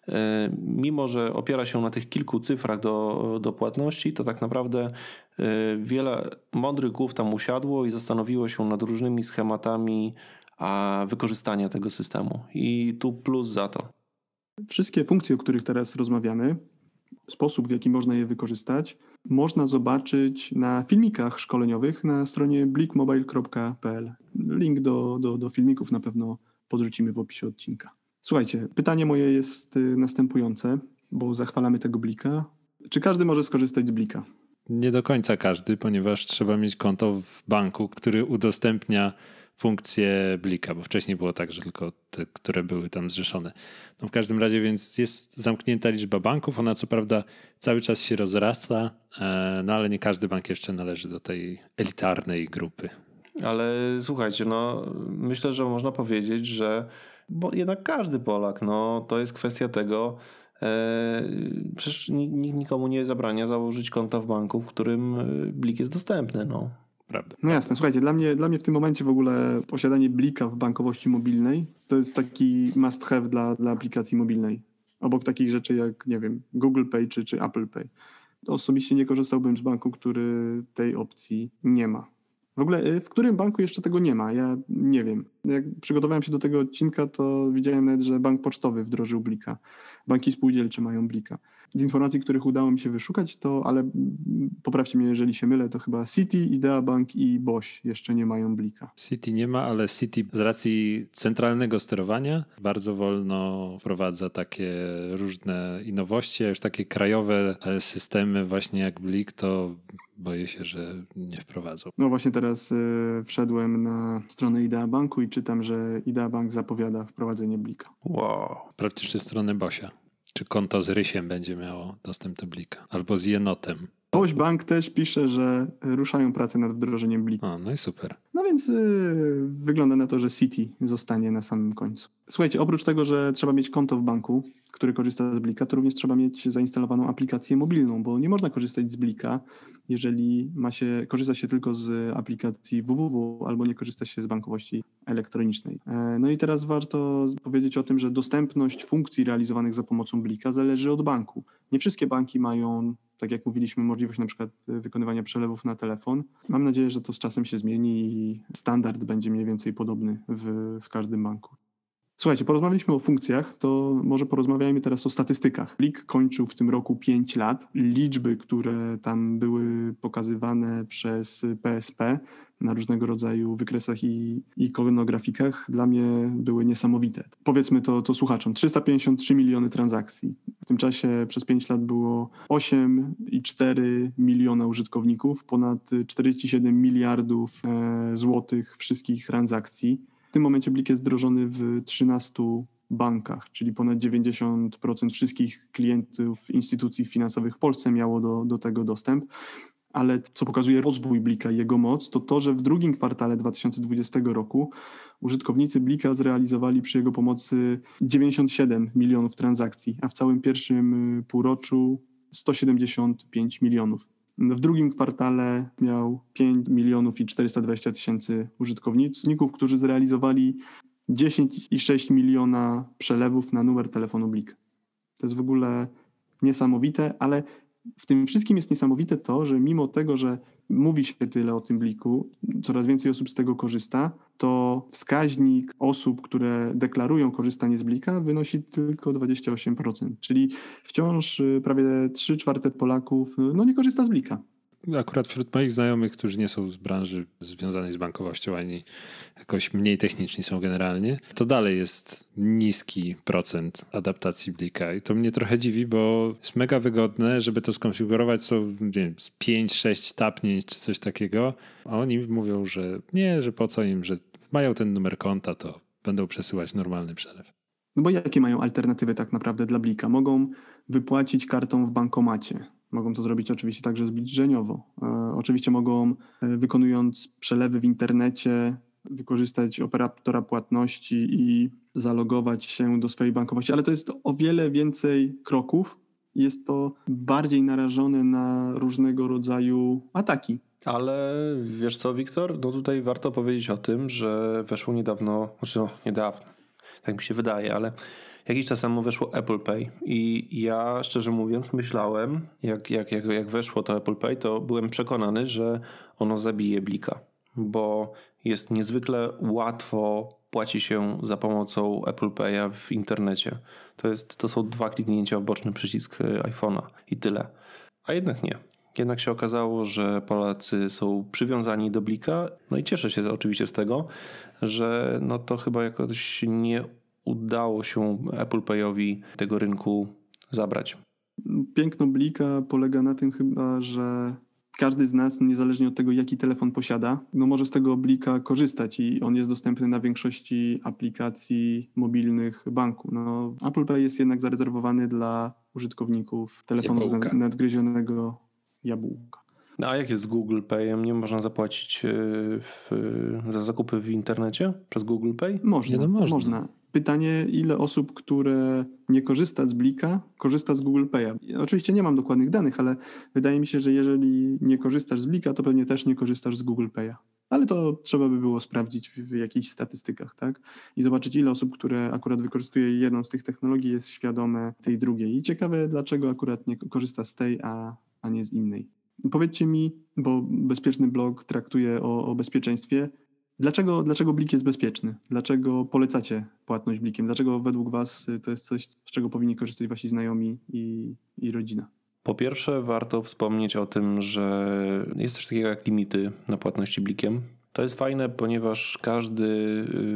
Speaker 2: e, mimo, że opiera się na tych kilku cyfrach do, do płatności, to tak naprawdę e, wiele mądrych głów tam usiadło i zastanowiło się nad różnymi schematami wykorzystania tego systemu. I tu plus za to.
Speaker 1: Wszystkie funkcje, o których teraz rozmawiamy, sposób, w jaki można je wykorzystać, można zobaczyć na filmikach szkoleniowych na stronie blikmobile.pl. Link do, do, do filmików na pewno podrzucimy w opisie odcinka. Słuchajcie, pytanie moje jest y, następujące, bo zachwalamy tego blika. Czy każdy może skorzystać z blika?
Speaker 3: Nie do końca każdy, ponieważ trzeba mieć konto w banku, który udostępnia funkcję Blika, bo wcześniej było tak, że tylko te, które były tam zrzeszone. No w każdym razie więc jest zamknięta liczba banków, ona co prawda cały czas się rozrasta, e, no ale nie każdy bank jeszcze należy do tej elitarnej grupy.
Speaker 2: Ale słuchajcie, no myślę, że można powiedzieć, że bo jednak każdy Polak, no to jest kwestia tego, e, przecież nikt nikomu nie zabrania założyć konta w banku, w którym Blik jest dostępny, no
Speaker 3: prawda.
Speaker 1: No jasne, słuchajcie, dla mnie, dla mnie w tym momencie w ogóle posiadanie blika w bankowości mobilnej to jest taki must have dla, dla aplikacji mobilnej. Obok takich rzeczy jak, nie wiem, Google Pay czy, czy Apple Pay. Osobiście nie korzystałbym z banku, który tej opcji nie ma. W ogóle y, w którym banku jeszcze tego nie ma? Ja nie wiem. Jak przygotowałem się do tego odcinka, to widziałem nawet, że bank pocztowy wdrożył blika. Banki spółdzielcze mają blika. Z informacji, których udało mi się wyszukać, to, ale poprawcie mnie, jeżeli się mylę, to chyba City, Idea Bank i Boś jeszcze nie mają blika.
Speaker 3: City nie ma, ale City z racji centralnego sterowania bardzo wolno wprowadza takie różne innowości, a już takie krajowe e, systemy właśnie jak blik to boję się, że nie wprowadzą.
Speaker 1: No właśnie teraz y, wszedłem na stronę Idea Banku i czytam, że Idea Bank zapowiada wprowadzenie blika.
Speaker 2: Wow.
Speaker 3: Jeszcze stronę Bosia. Czy konto z Rysiem będzie miało dostęp do blika? Albo z jenotem.
Speaker 1: Boś Bank też pisze, że ruszają pracę nad wdrożeniem blika.
Speaker 3: O, no i super.
Speaker 1: No więc y, wygląda na to, że City zostanie na samym końcu. Słuchajcie, oprócz tego, że trzeba mieć konto w banku, który korzysta z Blika, to również trzeba mieć zainstalowaną aplikację mobilną, bo nie można korzystać z Blika, jeżeli ma się, korzysta się tylko z aplikacji www albo nie korzysta się z bankowości elektronicznej. E, no i teraz warto powiedzieć o tym, że dostępność funkcji realizowanych za pomocą Blika zależy od banku. Nie wszystkie banki mają tak jak mówiliśmy, możliwość na przykład wykonywania przelewów na telefon. Mam nadzieję, że to z czasem się zmieni i standard będzie mniej więcej podobny w, w każdym banku. Słuchajcie, porozmawialiśmy o funkcjach, to może porozmawiajmy teraz o statystykach. Blik kończył w tym roku 5 lat. Liczby, które tam były pokazywane przez PSP na różnego rodzaju wykresach i ikonografikach dla mnie były niesamowite. Powiedzmy to, to słuchaczom. 353 miliony transakcji. W tym czasie przez 5 lat było 8,4 miliona użytkowników, ponad 47 miliardów e, złotych wszystkich transakcji. W tym momencie Blik jest wdrożony w 13 bankach, czyli ponad 90% wszystkich klientów instytucji finansowych w Polsce miało do, do tego dostęp. Ale co pokazuje rozwój Blika i jego moc, to to, że w drugim kwartale 2020 roku użytkownicy Blika zrealizowali przy jego pomocy 97 milionów transakcji, a w całym pierwszym półroczu 175 milionów. W drugim kwartale miał 5 milionów i 420 tysięcy użytkowników, którzy zrealizowali 10,6 miliona przelewów na numer telefonu Blik. To jest w ogóle niesamowite, ale w tym wszystkim jest niesamowite to, że mimo tego, że mówi się tyle o tym bliku, coraz więcej osób z tego korzysta, to wskaźnik osób, które deklarują korzystanie z blika wynosi tylko 28%, czyli wciąż y, prawie 3 czwarte Polaków no, nie korzysta z blika
Speaker 3: akurat wśród moich znajomych, którzy nie są z branży związanej z bankowością, ani jakoś mniej techniczni są generalnie, to dalej jest niski procent adaptacji Blika. I to mnie trochę dziwi, bo jest mega wygodne, żeby to skonfigurować, są nie wiem, z 5-6 tapnięć czy coś takiego, a oni mówią, że nie, że po co im, że mają ten numer konta, to będą przesyłać normalny przelew.
Speaker 1: No bo jakie mają alternatywy tak naprawdę dla Blika? Mogą wypłacić kartą w bankomacie Mogą to zrobić oczywiście także zbliżeniowo. E, oczywiście mogą, e, wykonując przelewy w internecie, wykorzystać operatora płatności i zalogować się do swojej bankowości, ale to jest o wiele więcej kroków. Jest to bardziej narażone na różnego rodzaju ataki.
Speaker 2: Ale wiesz co, Wiktor? No tutaj warto powiedzieć o tym, że weszło niedawno, znaczy no niedawno, tak mi się wydaje, ale jakiś czas temu weszło Apple Pay i ja szczerze mówiąc myślałem, jak, jak, jak, jak weszło to Apple Pay, to byłem przekonany, że ono zabije Blika, bo jest niezwykle łatwo płaci się za pomocą Apple Pay'a w internecie. To, jest, to są dwa kliknięcia w boczny przycisk e, iPhone'a i tyle. A jednak nie. Jednak się okazało, że Polacy są przywiązani do Blika. No i cieszę się oczywiście z tego, że no to chyba jakoś nie udało się Apple Pay'owi tego rynku zabrać.
Speaker 1: Piękno Blika polega na tym chyba, że każdy z nas, niezależnie od tego, jaki telefon posiada, no może z tego Blika korzystać i on jest dostępny na większości aplikacji mobilnych banku. No, Apple Pay jest jednak zarezerwowany dla użytkowników telefonu Jabłka. nadgryzionego jabłka.
Speaker 2: A jak jest z Google Payem? Nie można zapłacić e, w, za zakupy w internecie przez Google Pay?
Speaker 1: Można, nie, no można. można. Pytanie, ile osób, które nie korzysta z Blika, korzysta z Google Pay'a. Oczywiście nie mam dokładnych danych, ale wydaje mi się, że jeżeli nie korzystasz z Blika, to pewnie też nie korzystasz z Google Pay'a. Ale to trzeba by było sprawdzić w, w jakichś statystykach, tak? I zobaczyć, ile osób, które akurat wykorzystuje jedną z tych technologii, jest świadome tej drugiej. I ciekawe, dlaczego akurat nie korzysta z tej, a, a nie z innej. Powiedzcie mi, bo bezpieczny blog traktuje o, o bezpieczeństwie, Dlaczego, dlaczego Blik jest bezpieczny? Dlaczego polecacie płatność Blikiem? Dlaczego według Was to jest coś, z czego powinni korzystać Wasi znajomi i, i rodzina?
Speaker 2: Po pierwsze, warto wspomnieć o tym, że jest coś takiego jak limity na płatności Blikiem. To jest fajne, ponieważ każdy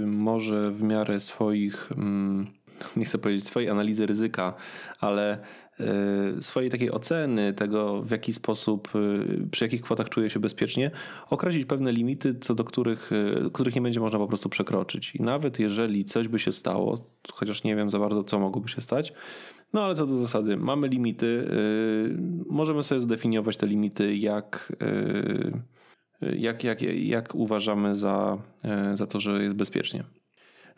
Speaker 2: y, może w miarę swoich, mm, nie chcę powiedzieć swojej analizy ryzyka, ale Y, swojej takiej oceny tego, w jaki sposób, y, przy jakich kwotach czuje się bezpiecznie, określić pewne limity, co do których, y, których nie będzie można po prostu przekroczyć. I nawet jeżeli coś by się stało, chociaż nie wiem za bardzo, co mogłoby się stać, no ale co do zasady, mamy limity, możemy sobie zdefiniować te limity, jak, jak, jak, jak uważamy za, za to, że jest bezpiecznie.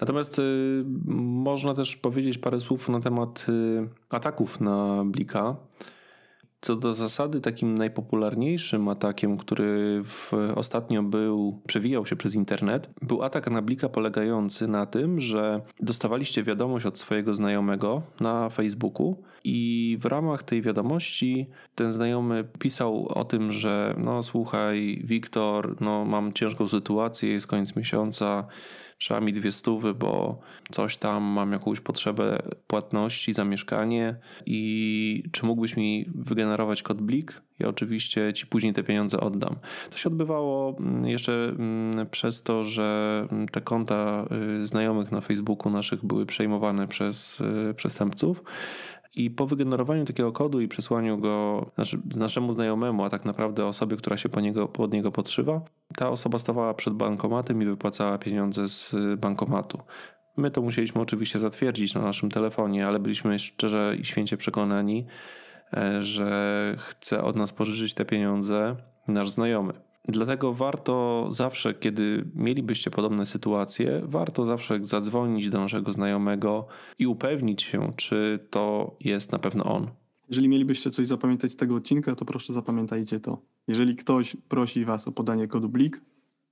Speaker 2: Natomiast y, można też powiedzieć parę słów na temat y, ataków na Blika. Co do zasady, takim najpopularniejszym atakiem, który w, ostatnio był, przewijał się przez internet, był atak na Blika polegający na tym, że dostawaliście wiadomość od swojego znajomego na Facebooku i w ramach tej wiadomości ten znajomy pisał o tym, że no słuchaj, Wiktor, no mam ciężką sytuację, jest koniec miesiąca, trzeba mi dwie stówy, bo coś tam, mam jakąś potrzebę płatności za mieszkanie i czy mógłbyś mi wygenerować kod Blik? Ja oczywiście ci później te pieniądze oddam. To się odbywało mm, jeszcze mm, przez to, że mm, te konta y, znajomych na Facebooku naszych były przejmowane przez y, przestępców. I po wygenerowaniu takiego kodu i przesłaniu go znaczy, naszemu znajomemu, a tak naprawdę osobie, która się po niego, pod niego podszywa, ta osoba stawała przed bankomatem i wypłacała pieniądze z bankomatu. My to musieliśmy oczywiście zatwierdzić na naszym telefonie, ale byliśmy szczerze i święcie przekonani, e, że chce od nas pożyczyć te pieniądze nasz znajomy. Dlatego warto zawsze, kiedy mielibyście podobne sytuacje, warto zawsze zadzwonić do naszego znajomego i upewnić się, czy to jest na pewno on.
Speaker 1: Jeżeli mielibyście coś zapamiętać z tego odcinka, to proszę zapamiętajcie to. Jeżeli ktoś prosi Was o podanie kodu BLIK,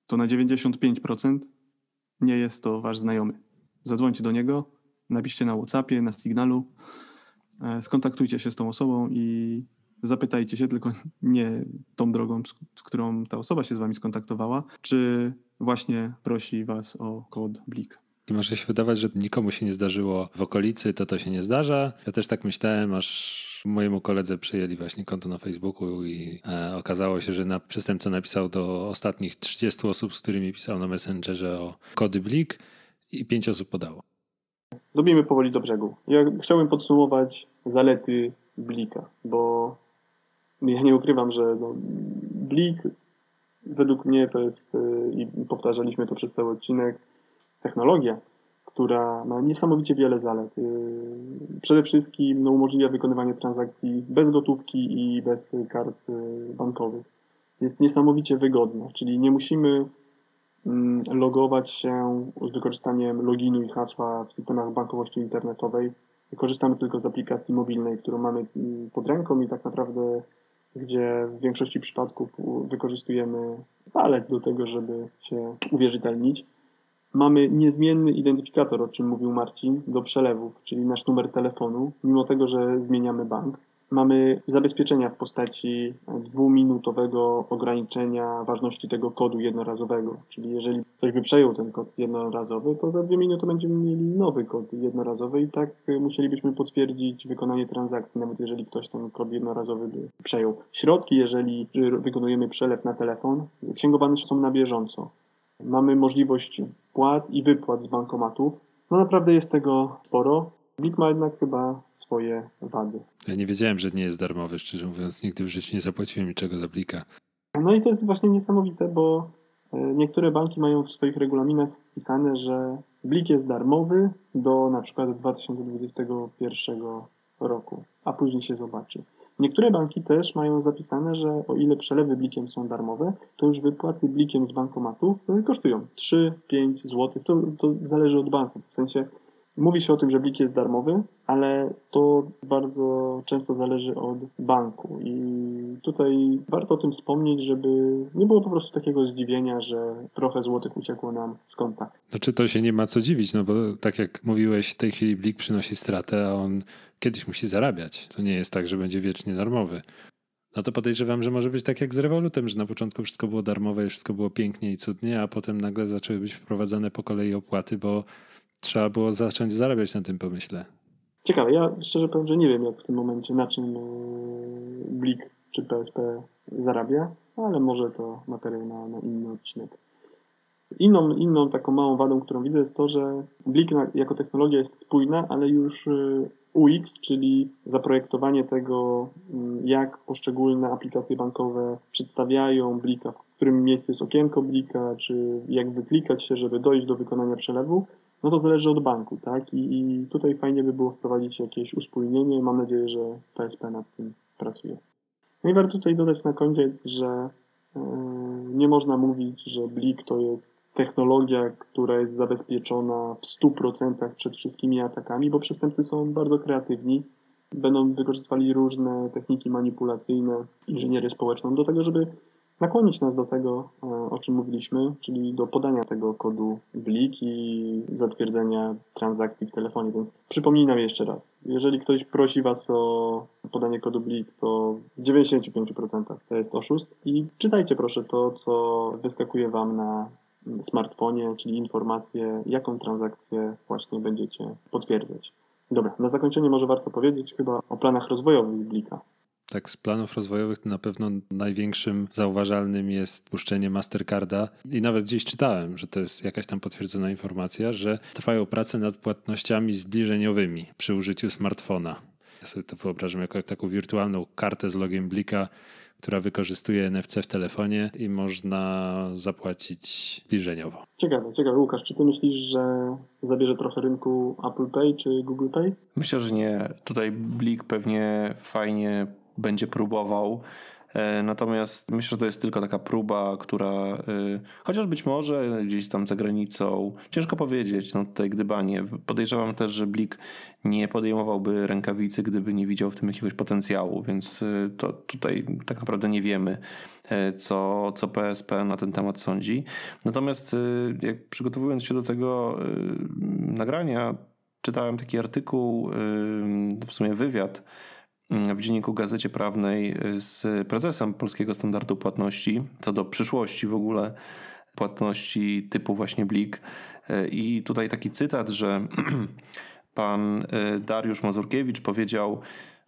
Speaker 1: to na 95% nie jest to Wasz znajomy. Zadzwońcie do niego, napiszcie na WhatsAppie, na Signalu, e, skontaktujcie się z tą osobą i zapytajcie się, tylko nie tą drogą, z którą ta osoba się z wami skontaktowała, czy właśnie prosi was o kod BLIK.
Speaker 3: I może się wydawać, że nikomu się nie zdarzyło w okolicy, to to się nie zdarza. Ja też tak myślałem, aż mojemu koledze przyjęli właśnie konto na Facebooku i e, okazało się, że na, przestępca napisał do ostatnich 30 osób, z którymi pisał na Messengerze o kody BLIK i 5 osób podało.
Speaker 1: Dobijmy powoli do brzegu. Ja chciałbym podsumować zalety Blika, bo ja nie ukrywam, że no, Blik według mnie to jest, y, i powtarzaliśmy to przez cały odcinek, technologia, która ma niesamowicie wiele zalet. Y, przede wszystkim no, umożliwia wykonywanie transakcji bez gotówki i bez kart y, bankowych. Jest niesamowicie wygodna, czyli nie musimy mm, logować się z wykorzystaniem loginu i hasła w systemach bankowości internetowej. Korzystamy tylko z aplikacji mobilnej, którą mamy mm, pod ręką i tak naprawdę gdzie w większości przypadków wykorzystujemy palet do tego, żeby się uwierzytelnić. Mamy niezmienny identyfikator, o czym mówił Marcin, do przelewów, czyli nasz numer telefonu, mimo tego, że zmieniamy bank. Mamy zabezpieczenia w postaci dwuminutowego ograniczenia ważności tego kodu jednorazowego. Czyli jeżeli ktoś by przejął ten kod jednorazowy, to za dwie minuty będziemy mieli nowy kod jednorazowy i tak musielibyśmy potwierdzić wykonanie transakcji, nawet jeżeli ktoś ten kod jednorazowy by przejął. Środki, jeżeli wykonujemy przelew na telefon, księgowane są na bieżąco. Mamy możliwość wpłat i wypłat z bankomatów. No naprawdę jest tego sporo. Blik ma jednak chyba swoje wady.
Speaker 3: Ja nie wiedziałem, że nie jest darmowy, szczerze mówiąc. Nigdy w życiu nie zapłaciłem niczego za Blika.
Speaker 1: No i to jest właśnie niesamowite, bo e, niektóre banki mają w swoich regulaminach wpisane, że Blik jest darmowy do na przykład 2021 roku, a później się zobaczy. Niektóre banki też mają zapisane, że o ile przelewy blikiem są darmowe, to już wypłaty blikiem z bankomatu kosztują 3-5 zł. To, to zależy od banku. W sensie Mówi się o tym, że blik jest darmowy, ale to bardzo często zależy od banku i tutaj warto o tym wspomnieć, żeby nie było po prostu takiego zdziwienia, że trochę złotych uciekło nam z konta.
Speaker 3: Znaczy to się nie ma co dziwić, no bo tak jak mówiłeś, w tej chwili blik przynosi stratę, a on kiedyś musi zarabiać. To nie jest tak, że będzie wiecznie darmowy. No to podejrzewam, że może być tak jak z rewolutem, że na początku wszystko było darmowe wszystko było pięknie i cudnie, a potem nagle zaczęły być wprowadzane po kolei opłaty, bo trzeba było zacząć zarabiać na tym pomyśle.
Speaker 1: Ciekawe, ja szczerze powiem, że nie wiem jak w tym momencie na czym e, Blik czy PSP zarabia, ale może to materiał na, na inny odcinek. Inną, inną taką małą wadą, którą widzę jest to, że Blik jako technologia jest spójna, ale już e, UX, czyli zaprojektowanie tego, mm, jak poszczególne aplikacje bankowe przedstawiają Blika, w którym miejscu jest okienko Blika, czy jak wyklikać się, żeby dojść do wykonania przelewu, no to zależy od banku, tak? I, I, tutaj fajnie by było wprowadzić jakieś uspójnienie. Mam nadzieję, że PSP nad tym pracuje. No i warto tutaj dodać na koniec, że yy, nie można mówić, że Blik to jest technologia, która jest zabezpieczona w 100% przed wszystkimi atakami, bo przestępcy są bardzo kreatywni. Będą wykorzystywali różne techniki manipulacyjne, inżynierię społeczną do tego, żeby nakłonić nas do tego, e, o czym mówiliśmy, czyli do podania tego kodu BLIK i zatwierdzenia transakcji w telefonie. Więc przypominam jeszcze raz, jeżeli ktoś prosi Was o podanie kodu BLIK, to w 95% to jest oszust i czytajcie proszę to, co wyskakuje Wam na smartfonie, czyli informacje, jaką transakcję właśnie będziecie potwierdzać. Dobra, na zakończenie może warto powiedzieć chyba o planach rozwojowych Blika.
Speaker 3: Tak, z planów rozwojowych to na pewno największym zauważalnym jest puszczenie Mastercarda i nawet gdzieś czytałem, że to jest jakaś tam potwierdzona informacja, że trwają prace nad płatnościami zbliżeniowymi przy użyciu smartfona. Ja sobie to wyobrażam jako taką wirtualną kartę z logiem Blika, która wykorzystuje NFC w telefonie i można zapłacić zbliżeniowo.
Speaker 1: Ciekawe, ciekawe. Łukasz, czy ty myślisz, że zabierze trochę rynku Apple Pay czy Google Pay?
Speaker 2: Myślę, że nie. Tutaj Blik pewnie fajnie będzie próbował. E, natomiast myślę, że to jest tylko taka próba, która e, chociaż być może gdzieś tam za granicą, ciężko powiedzieć, no tutaj gdybanie. Podejrzewam też, że Blik nie podejmowałby rękawicy, gdyby nie widział w tym jakiegoś potencjału, więc e, to tutaj tak naprawdę nie wiemy, co, co PSP na ten temat sądzi. Natomiast jak przygotowując się do tego nagrania, czytałem taki artykuł, w sumie wywiad, w dzienniku Gazecie Prawnej z prezesem Polskiego Standardu Płatności co do przyszłości w ogóle płatności typu właśnie Blik. I tutaj taki cytat, że pan e, Dariusz Mazurkiewicz powiedział,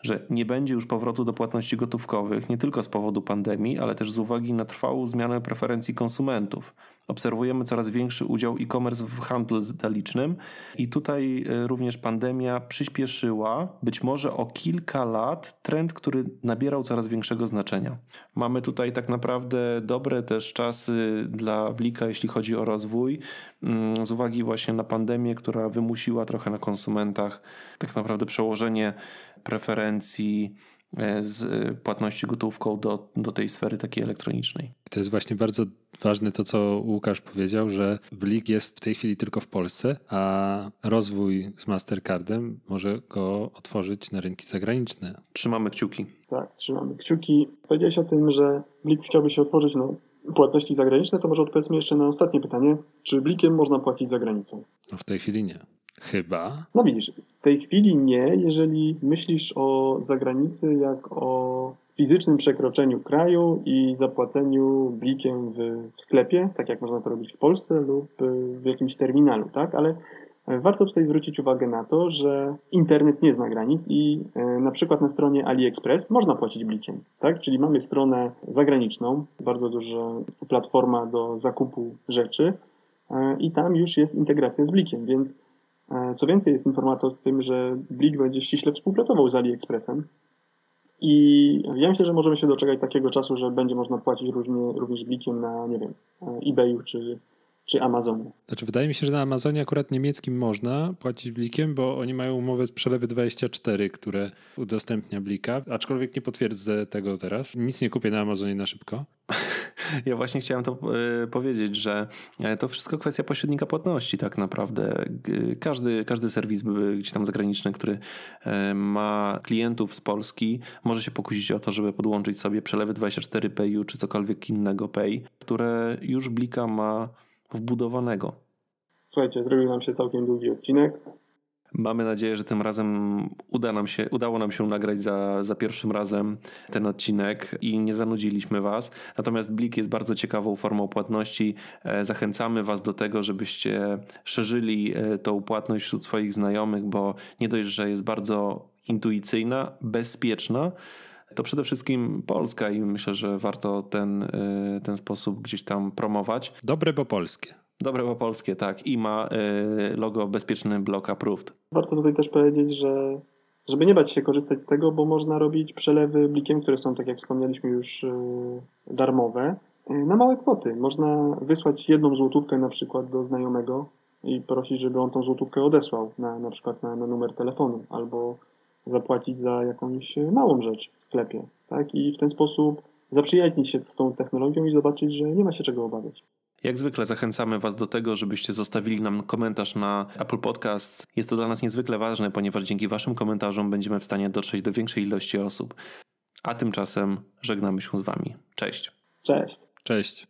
Speaker 2: że nie będzie już powrotu do płatności gotówkowych, nie tylko z powodu pandemii, ale też z uwagi na trwałą zmianę preferencji konsumentów. Obserwujemy coraz większy udział e-commerce w handlu detalicznym i tutaj e, również pandemia przyspieszyła, być może o kilka lat, trend, który nabierał coraz większego znaczenia. Mamy tutaj tak naprawdę dobre też czasy dla Blika, jeśli chodzi o rozwój, mm, z uwagi właśnie na pandemię, która wymusiła trochę na konsumentach tak naprawdę przełożenie preferencji e, z e, płatności gotówką do, do tej sfery takiej elektronicznej.
Speaker 3: To jest właśnie bardzo ważne to, co Łukasz powiedział, że Blik jest w tej chwili tylko w Polsce, a rozwój z Mastercardem może go otworzyć na rynki zagraniczne.
Speaker 2: Trzymamy kciuki.
Speaker 1: Tak, trzymamy kciuki. Powiedziałeś o tym, że Blik chciałby się otworzyć na płatności zagraniczne, to może odpowiedzmy jeszcze na ostatnie pytanie. Czy Blikiem można płacić za granicą?
Speaker 3: No w tej chwili nie. Chyba.
Speaker 1: No widzisz, w tej chwili nie, jeżeli myślisz o zagranicy jak o fizycznym przekroczeniu kraju i zapłaceniu blikiem w, w sklepie, tak jak można to robić w Polsce lub w jakimś terminalu, tak? Ale warto tutaj zwrócić uwagę na to, że internet nie zna granic i e, na przykład na stronie AliExpress można płacić blikiem, tak? Czyli mamy stronę zagraniczną, bardzo duża platforma do zakupu rzeczy e, i tam już jest integracja z blikiem, więc E, co więcej, jest informacja o tym, że Blik będzie ściśle współpracował z AliExpressem. I ja myślę, że możemy się doczekać takiego czasu, że będzie można płacić różnie, również Blikiem na, nie wiem, e, eBayu czy, czy Amazonie.
Speaker 3: Znaczy, wydaje mi się, że na Amazonie akurat niemieckim można płacić blikiem, bo oni mają umowę z przelewy 24, które udostępnia blika, aczkolwiek nie potwierdzę tego teraz. Nic nie kupię na Amazonie na szybko.
Speaker 2: Ja właśnie chciałem to e, powiedzieć, że e, to wszystko kwestia pośrednika płatności tak naprawdę. Każdy, każdy serwis gdzieś tam zagraniczny, który e, ma klientów z Polski, może się pokusić o to, żeby podłączyć sobie przelewy 24 Payu czy cokolwiek innego Pay, które już Blika ma wbudowanego.
Speaker 1: Słuchajcie, zrobił nam się całkiem długi odcinek.
Speaker 2: Mamy nadzieję, że tym razem uda nam się, udało nam się nagrać za, za pierwszym razem ten odcinek i nie zanudziliśmy Was. Natomiast Blik jest bardzo ciekawą formą płatności. E, zachęcamy Was do tego, żebyście szerzyli e, tą płatność wśród swoich znajomych, bo nie dość, że jest bardzo intuicyjna, bezpieczna, to przede wszystkim Polska i myślę, że warto ten, e, ten sposób gdzieś tam promować.
Speaker 3: Dobre, bo polskie.
Speaker 2: Dobre bo polskie, tak. I ma y, logo bezpieczny blok approved.
Speaker 1: Warto tutaj też powiedzieć, że żeby nie bać się korzystać z tego, bo można robić przelewy blikiem, które są, tak jak wspomnieliśmy już, y, darmowe, y, na małe kwoty. Można wysłać jedną złotówkę na przykład do znajomego i prosić, żeby on tą złotówkę odesłał na, na przykład na, na numer telefonu albo zapłacić za jakąś małą rzecz w sklepie. Tak? I w ten sposób zaprzyjaźnić się z tą technologią i zobaczyć, że nie ma się czego obawiać.
Speaker 2: Jak zwykle zachęcamy Was do tego, żebyście zostawili nam komentarz na Apple Podcasts. Jest to dla nas niezwykle ważne, ponieważ dzięki Waszym komentarzom będziemy w stanie dotrzeć do większej ilości osób. A tymczasem żegnamy się z Wami. Cześć.
Speaker 1: Cześć.
Speaker 3: Cześć.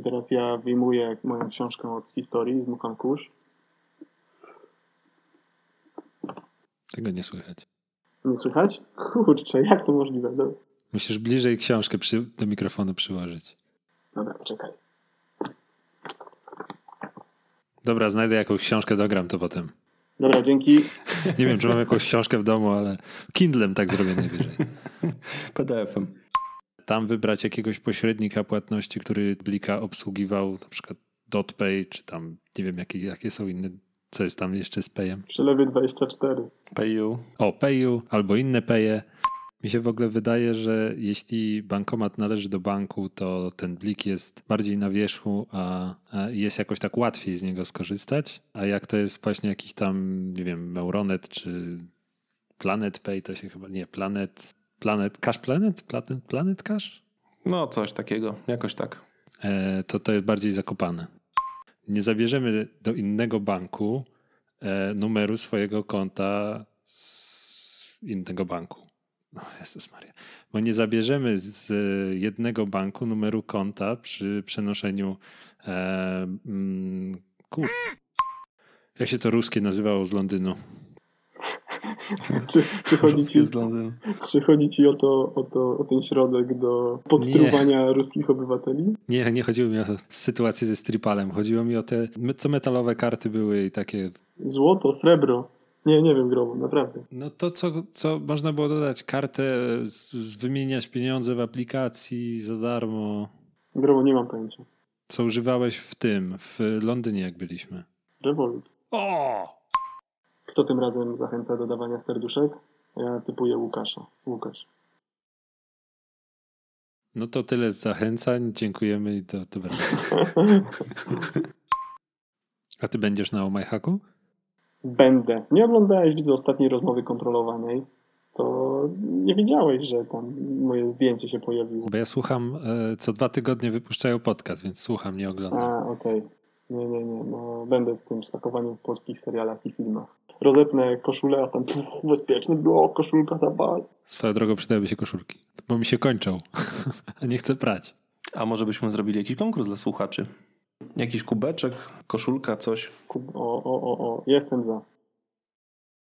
Speaker 1: I teraz ja wyjmuję moją książkę od historii, zmukam kurz.
Speaker 3: Tego nie słychać.
Speaker 1: Nie słychać? Kurczę, jak to możliwe? No.
Speaker 3: Musisz bliżej książkę przy, do mikrofonu przyłożyć.
Speaker 1: Dobra, czekaj.
Speaker 3: Dobra, znajdę jakąś książkę, dogram to potem.
Speaker 1: Dobra, dzięki.
Speaker 3: Nie wiem, czy mam jakąś książkę w domu, ale Kindlem tak zrobię najwyżej.
Speaker 2: PDF-em.
Speaker 3: Tam wybrać jakiegoś pośrednika płatności, który Blika obsługiwał, na przykład DotPay, czy tam nie wiem, jakie, jakie są inne co jest tam jeszcze z Payem?
Speaker 1: Przelewy 24.
Speaker 2: Payu.
Speaker 3: O, Payu albo inne Paye. Mi się w ogóle wydaje, że jeśli bankomat należy do banku, to ten blik jest bardziej na wierzchu, a jest jakoś tak łatwiej z niego skorzystać. A jak to jest właśnie jakiś tam, nie wiem, Meuronet czy Planet Pay, to się chyba nie, Planet, Planet, Cash Planet? Planet, Planet Cash?
Speaker 2: No, coś takiego, jakoś tak.
Speaker 3: E, to to jest bardziej zakopane nie zabierzemy do innego banku e, numeru swojego konta z innego banku. O Jezus Maria. Bo nie zabierzemy z jednego banku numeru konta przy przenoszeniu e, mm, kur... Jak się to ruskie nazywało z Londynu?
Speaker 1: Czy, czy, chodzi ci, czy chodzi ci o, to, o, to, o ten środek do podtruwania ruskich obywateli?
Speaker 3: Nie, nie chodziło mi o sytuację ze stripalem. Chodziło mi o te, co metalowe karty były i takie.
Speaker 1: Złoto, srebro. Nie, nie wiem, gromu, naprawdę.
Speaker 3: No to, co, co można było dodać, kartę, z, z wymieniać pieniądze w aplikacji za darmo.
Speaker 1: Gromu, nie mam pojęcia.
Speaker 3: Co używałeś w tym, w Londynie, jak byliśmy.
Speaker 1: Revolut.
Speaker 3: O!
Speaker 1: Kto tym razem zachęca do dawania serduszek? Ja typuję Łukasza. Łukasz.
Speaker 3: No to tyle z zachęcań. Dziękujemy i to, to będzie. A ty będziesz na OmyHacku?
Speaker 1: Będę. Nie oglądałeś, widzę, ostatniej rozmowy kontrolowanej. To nie wiedziałeś, że tam moje zdjęcie się pojawiło.
Speaker 3: Bo ja słucham, e, co dwa tygodnie wypuszczają podcast, więc słucham, nie oglądam.
Speaker 1: A, okej. Nie, nie, nie. No, będę z tym skakowaniem w polskich serialach i filmach. Rozepnę koszulę, a tam puf, bezpieczny było, koszulka dawaj.
Speaker 3: Swoją drogą przydałyby się koszulki, bo mi się kończą, a nie chcę prać.
Speaker 2: A może byśmy zrobili jakiś konkurs dla słuchaczy? Jakiś kubeczek, koszulka, coś?
Speaker 1: O, o, o, o, jestem za.